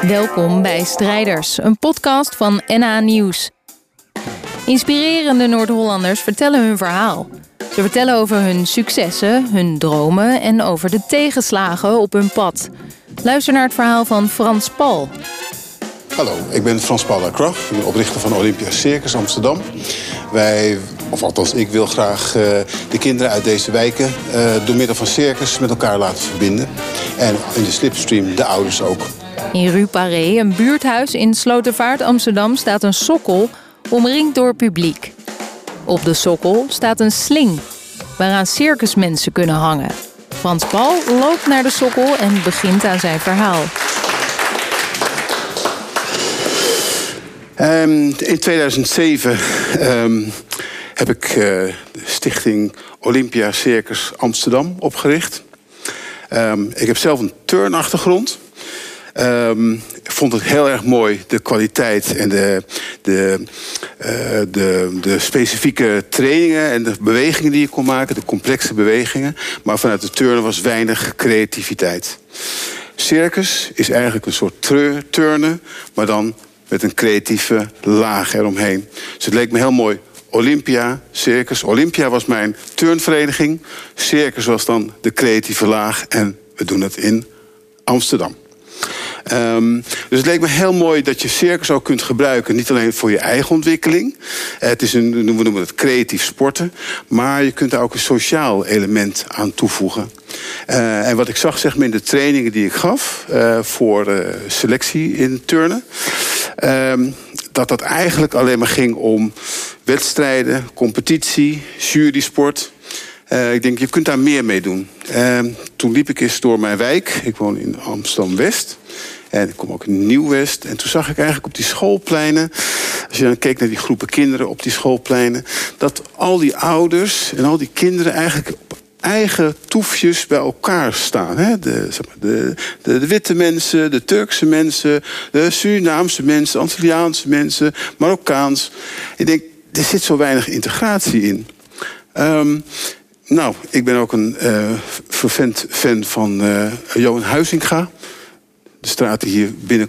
Welkom bij Strijders, een podcast van NA Nieuws. Inspirerende Noord-Hollanders vertellen hun verhaal. Ze vertellen over hun successen, hun dromen en over de tegenslagen op hun pad. Luister naar het verhaal van Frans Paul. Hallo, ik ben Frans Paul Lacroix, oprichter van Olympia Circus Amsterdam. Wij, of althans ik wil graag uh, de kinderen uit deze wijken uh, door middel van circus met elkaar laten verbinden. En in de slipstream de ouders ook. In Rue Paré, een buurthuis in Slotervaart, Amsterdam, staat een sokkel omringd door publiek. Op de sokkel staat een sling waaraan circusmensen kunnen hangen. Frans Paul loopt naar de sokkel en begint aan zijn verhaal. Um, in 2007 um, heb ik uh, de stichting Olympia Circus Amsterdam opgericht. Um, ik heb zelf een turnachtergrond. Um, ik vond het heel erg mooi, de kwaliteit en de, de, uh, de, de specifieke trainingen en de bewegingen die je kon maken, de complexe bewegingen. Maar vanuit de turnen was weinig creativiteit. Circus is eigenlijk een soort turnen, maar dan met een creatieve laag eromheen. Dus het leek me heel mooi. Olympia, Circus. Olympia was mijn turnvereniging. Circus was dan de creatieve laag. En we doen het in Amsterdam. Um, dus het leek me heel mooi dat je circus ook kunt gebruiken. Niet alleen voor je eigen ontwikkeling. Het is een, we noemen het creatief sporten. Maar je kunt daar ook een sociaal element aan toevoegen. Uh, en wat ik zag zeg maar, in de trainingen die ik gaf uh, voor uh, selectie in turnen. Dat dat eigenlijk alleen maar ging om wedstrijden, competitie, jurysport. Uh, ik denk, je kunt daar meer mee doen. Uh, toen liep ik eens door mijn wijk. Ik woon in Amsterdam-West. En ik kom ook in Nieuw-West. En toen zag ik eigenlijk op die schoolpleinen... als je dan keek naar die groepen kinderen op die schoolpleinen... dat al die ouders en al die kinderen eigenlijk eigen toefjes bij elkaar staan. Hè? De, zeg maar, de, de, de, witte mensen, de Turkse mensen... de Surinaamse mensen, Antilliaanse mensen, Marokkaans. Ik denk, er zit zo weinig integratie in. Um, nou, ik ben ook een uh, fan van uh, Johan Huizinga. De straat die hier binnen,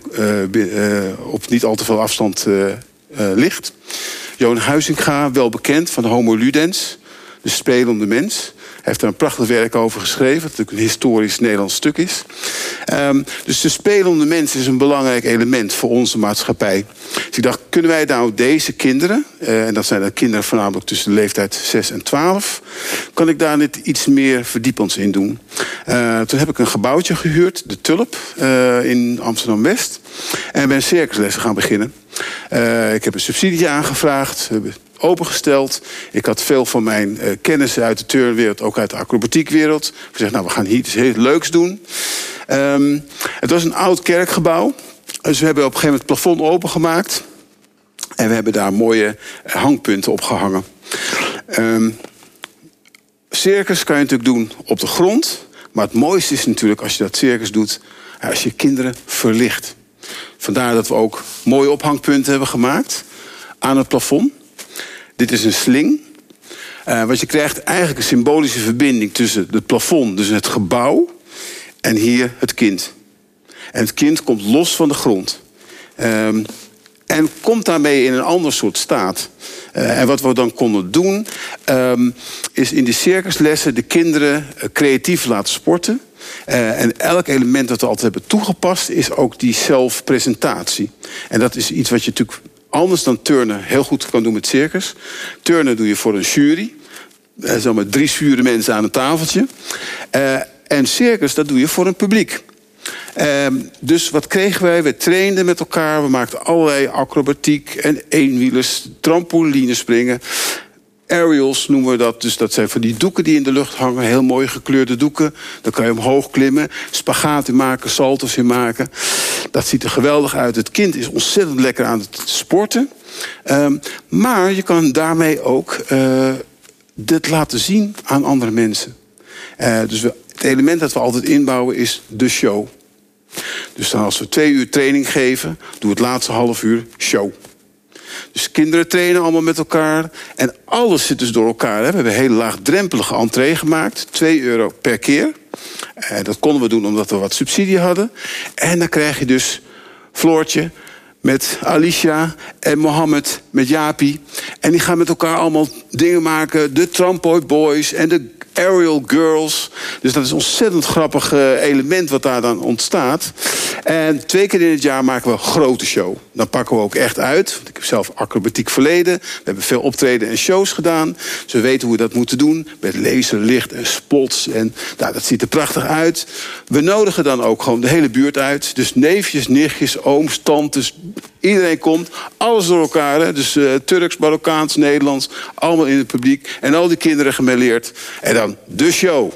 binnen op niet al te veel afstand ligt. Johan Huizinga, wel bekend van Homo Ludens, de spelende mens heeft er een prachtig werk over geschreven. Dat natuurlijk een historisch Nederlands stuk is. Um, dus de spelende mens is een belangrijk element voor onze maatschappij. Dus ik dacht, kunnen wij nou deze kinderen... Uh, en dat zijn dan kinderen voornamelijk tussen de leeftijd 6 en 12... kan ik daar net iets meer verdiepends in doen. Uh, toen heb ik een gebouwtje gehuurd, de Tulp, uh, in Amsterdam-West. En ben circuslessen gaan beginnen. ik heb een subsidie aangevraagd opengesteld. Ik had veel van mijn uh, kennis uit de turnwereld, ook uit de acrobatiekwereld. Gezegd, nou, we gaan hier iets heel leuks doen. Um, het was een oud kerkgebouw. Dus we hebben op een gegeven moment het plafond opengemaakt. En we hebben daar mooie hangpunten op gehangen. Um, circus kan je natuurlijk doen op de grond. Maar het mooiste is natuurlijk als je dat circus doet... als je kinderen verlicht. Vandaar dat we ook mooie ophangpunten hebben gemaakt aan het plafond. Dit is een sling. Uh, want je krijgt eigenlijk een symbolische verbinding tussen het plafond, dus het gebouw, en hier het kind. En het kind komt los van de grond. Um, en komt daarmee in een ander soort staat. Uh, en wat we dan konden doen, um, is in de circuslessen de kinderen uh, creatief laten sporten. En elk element dat we altijd hebben toegepast, is ook die zelfpresentatie. En dat is iets wat je natuurlijk anders dan turnen heel goed kan doen met circus. Turnen doe je voor een jury. Er zijn maar drie zure mensen aan een tafeltje. Uh, en circus, dat doe je voor een publiek. Uh, dus wat kregen wij? We trainden met elkaar. We maakten allerlei acrobatiek en eenwielers, trampolinespringen aerials noemen we dat. Dus dat zijn van die doeken die in de lucht hangen. Heel mooi gekleurde doeken. Dan kan je omhoog klimmen. Spagaat in maken, salto's in maken. Dat ziet er geweldig uit. Het kind is ontzettend lekker aan het sporten. Um, maar je kan daarmee ook dit laten zien aan andere mensen. Uh, dus het element dat we altijd inbouwen is de show. Dus dan als we twee uur training geven, doen we het laatste half uur show. Dus kinderen trainen allemaal met elkaar. En alles zit dus door elkaar. Hè. We hebben een hele laagdrempelige entree gemaakt. 2 euro per keer. En dat konden we doen omdat we wat subsidie hadden. En dan krijg je dus Floortje met Alicia en Mohammed met Japi. En die gaan met elkaar allemaal dingen maken. De Trampoy Boys en de Aerial Girls. Dus dat is een ontzettend grappig eh, element wat daar dan ontstaat. En twee keer in het jaar maken we een grote show. Dan pakken we ook echt uit. Ik heb zelf acrobatiek verleden. We hebben veel optreden en shows gedaan. We weten hoe we dat moeten doen. Met laser, licht en spots. En nou, dat ziet er prachtig uit. We nodigen dan ook gewoon de hele buurt uit. Dus neefjes, nichtjes, ooms, tantes. Iedereen komt. Alles door elkaar. Hè? Dus uh, Turks, Marokkaans, Nederlands. Allemaal in het publiek. En al die kinderen gemêleerd. En dan de show.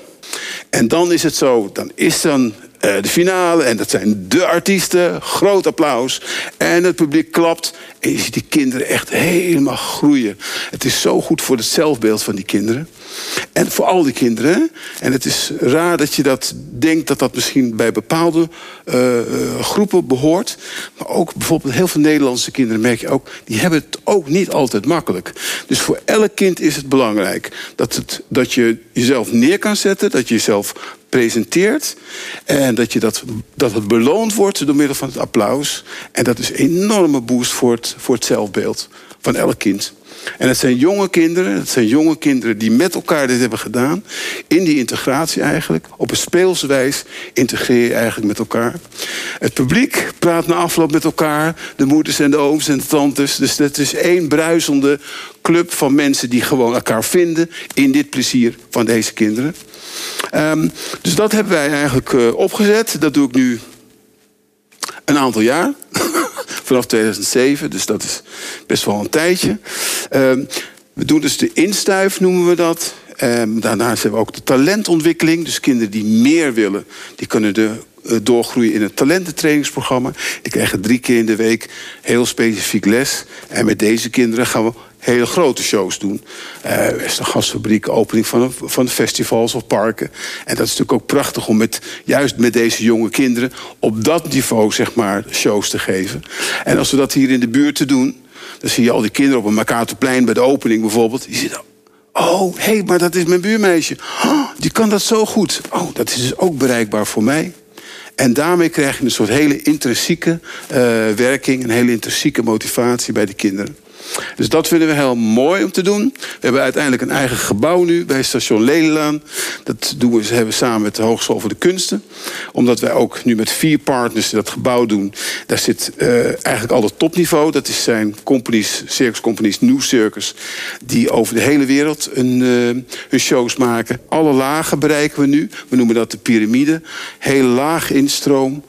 En dan is het zo, dan is dan de finale en dat zijn de artiesten. Groot applaus. En het publiek klapt. En je ziet die kinderen echt helemaal groeien. Het is zo goed voor het zelfbeeld van die kinderen. En voor al die kinderen. En het is raar dat je dat denkt dat dat misschien bij bepaalde uh, groepen behoort. Maar ook bijvoorbeeld heel veel Nederlandse kinderen merk je ook. Die hebben het ook niet altijd makkelijk. Dus voor elk kind is het belangrijk dat, het, dat je jezelf neer kan zetten. Dat je jezelf presenteert. En dat, je dat, dat het beloond wordt door middel van het applaus. En dat is een enorme boost voor het, voor het zelfbeeld van elk kind. En het zijn jonge kinderen, het zijn jonge kinderen die met elkaar dit hebben gedaan. In die integratie eigenlijk. Op een speelse wijze integreer je eigenlijk met elkaar. Het publiek praat na afloop met elkaar. De moeders en de ooms en de tantes. Dus het is één bruisende club van mensen die gewoon elkaar vinden in dit plezier van deze kinderen. Um, dus dat hebben wij eigenlijk uh, opgezet. Dat doe ik nu een aantal jaar. Vanaf 2007, dus dat is best wel een tijdje. Um, we doen dus de instuif, noemen we dat. Um, daarnaast hebben we ook de talentontwikkeling. Dus kinderen die meer willen, die kunnen de doorgroeien in het talententrainingsprogramma. Die krijgen drie keer in de week heel specifiek les. En met deze kinderen gaan we hele grote shows doen. Uh, een gasfabriek, opening van, van festivals of parken. En dat is natuurlijk ook prachtig om met, juist met deze jonge kinderen op dat niveau zeg maar, shows te geven. En als we dat hier in de buurt te doen, dan zie je al die kinderen op een Mercatorplein bij de opening bijvoorbeeld. Die zitten, oh, hé, hey, maar dat is mijn buurmeisje. Oh, die kan dat zo goed. Oh, dat is dus ook bereikbaar voor mij. En daarmee krijg je een soort hele intrinsieke uh, werking, een hele intrinsieke motivatie bij de kinderen. Dus dat vinden we heel mooi om te doen. We hebben uiteindelijk een eigen gebouw nu bij station Lelylaan. Dat doen we, hebben we samen met de Hogeschool voor de Kunsten. Omdat wij ook nu met vier partners dat gebouw doen. Daar zit uh, eigenlijk al het topniveau. Dat is zijn companies, circus companies, New Circus. Die over de hele wereld uh, hun shows maken. Alle lagen bereiken we nu. We noemen dat de piramide. Heel laag instroom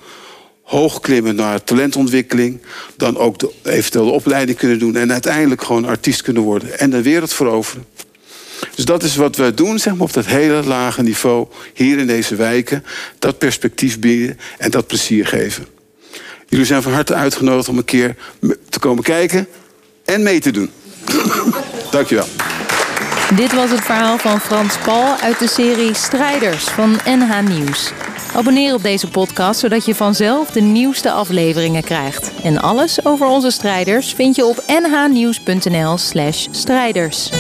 hoog klimmen naar talentontwikkeling. Dan ook de, eventueel de opleiding kunnen doen. En uiteindelijk gewoon artiest kunnen worden. En de wereld veroveren. Dus dat is wat we doen, zeg maar, op dat hele lage niveau. Hier in deze wijken. Dat perspectief bieden en dat plezier geven. Jullie zijn van harte uitgenodigd om een keer te komen kijken. En mee te doen. Dankjewel. Dit was het verhaal van Frans Paul uit de serie Strijders van NH Nieuws. Abonneer op deze podcast zodat je vanzelf de nieuwste afleveringen krijgt. En alles over onze strijders vind je op nhnieuws.nl/strijders.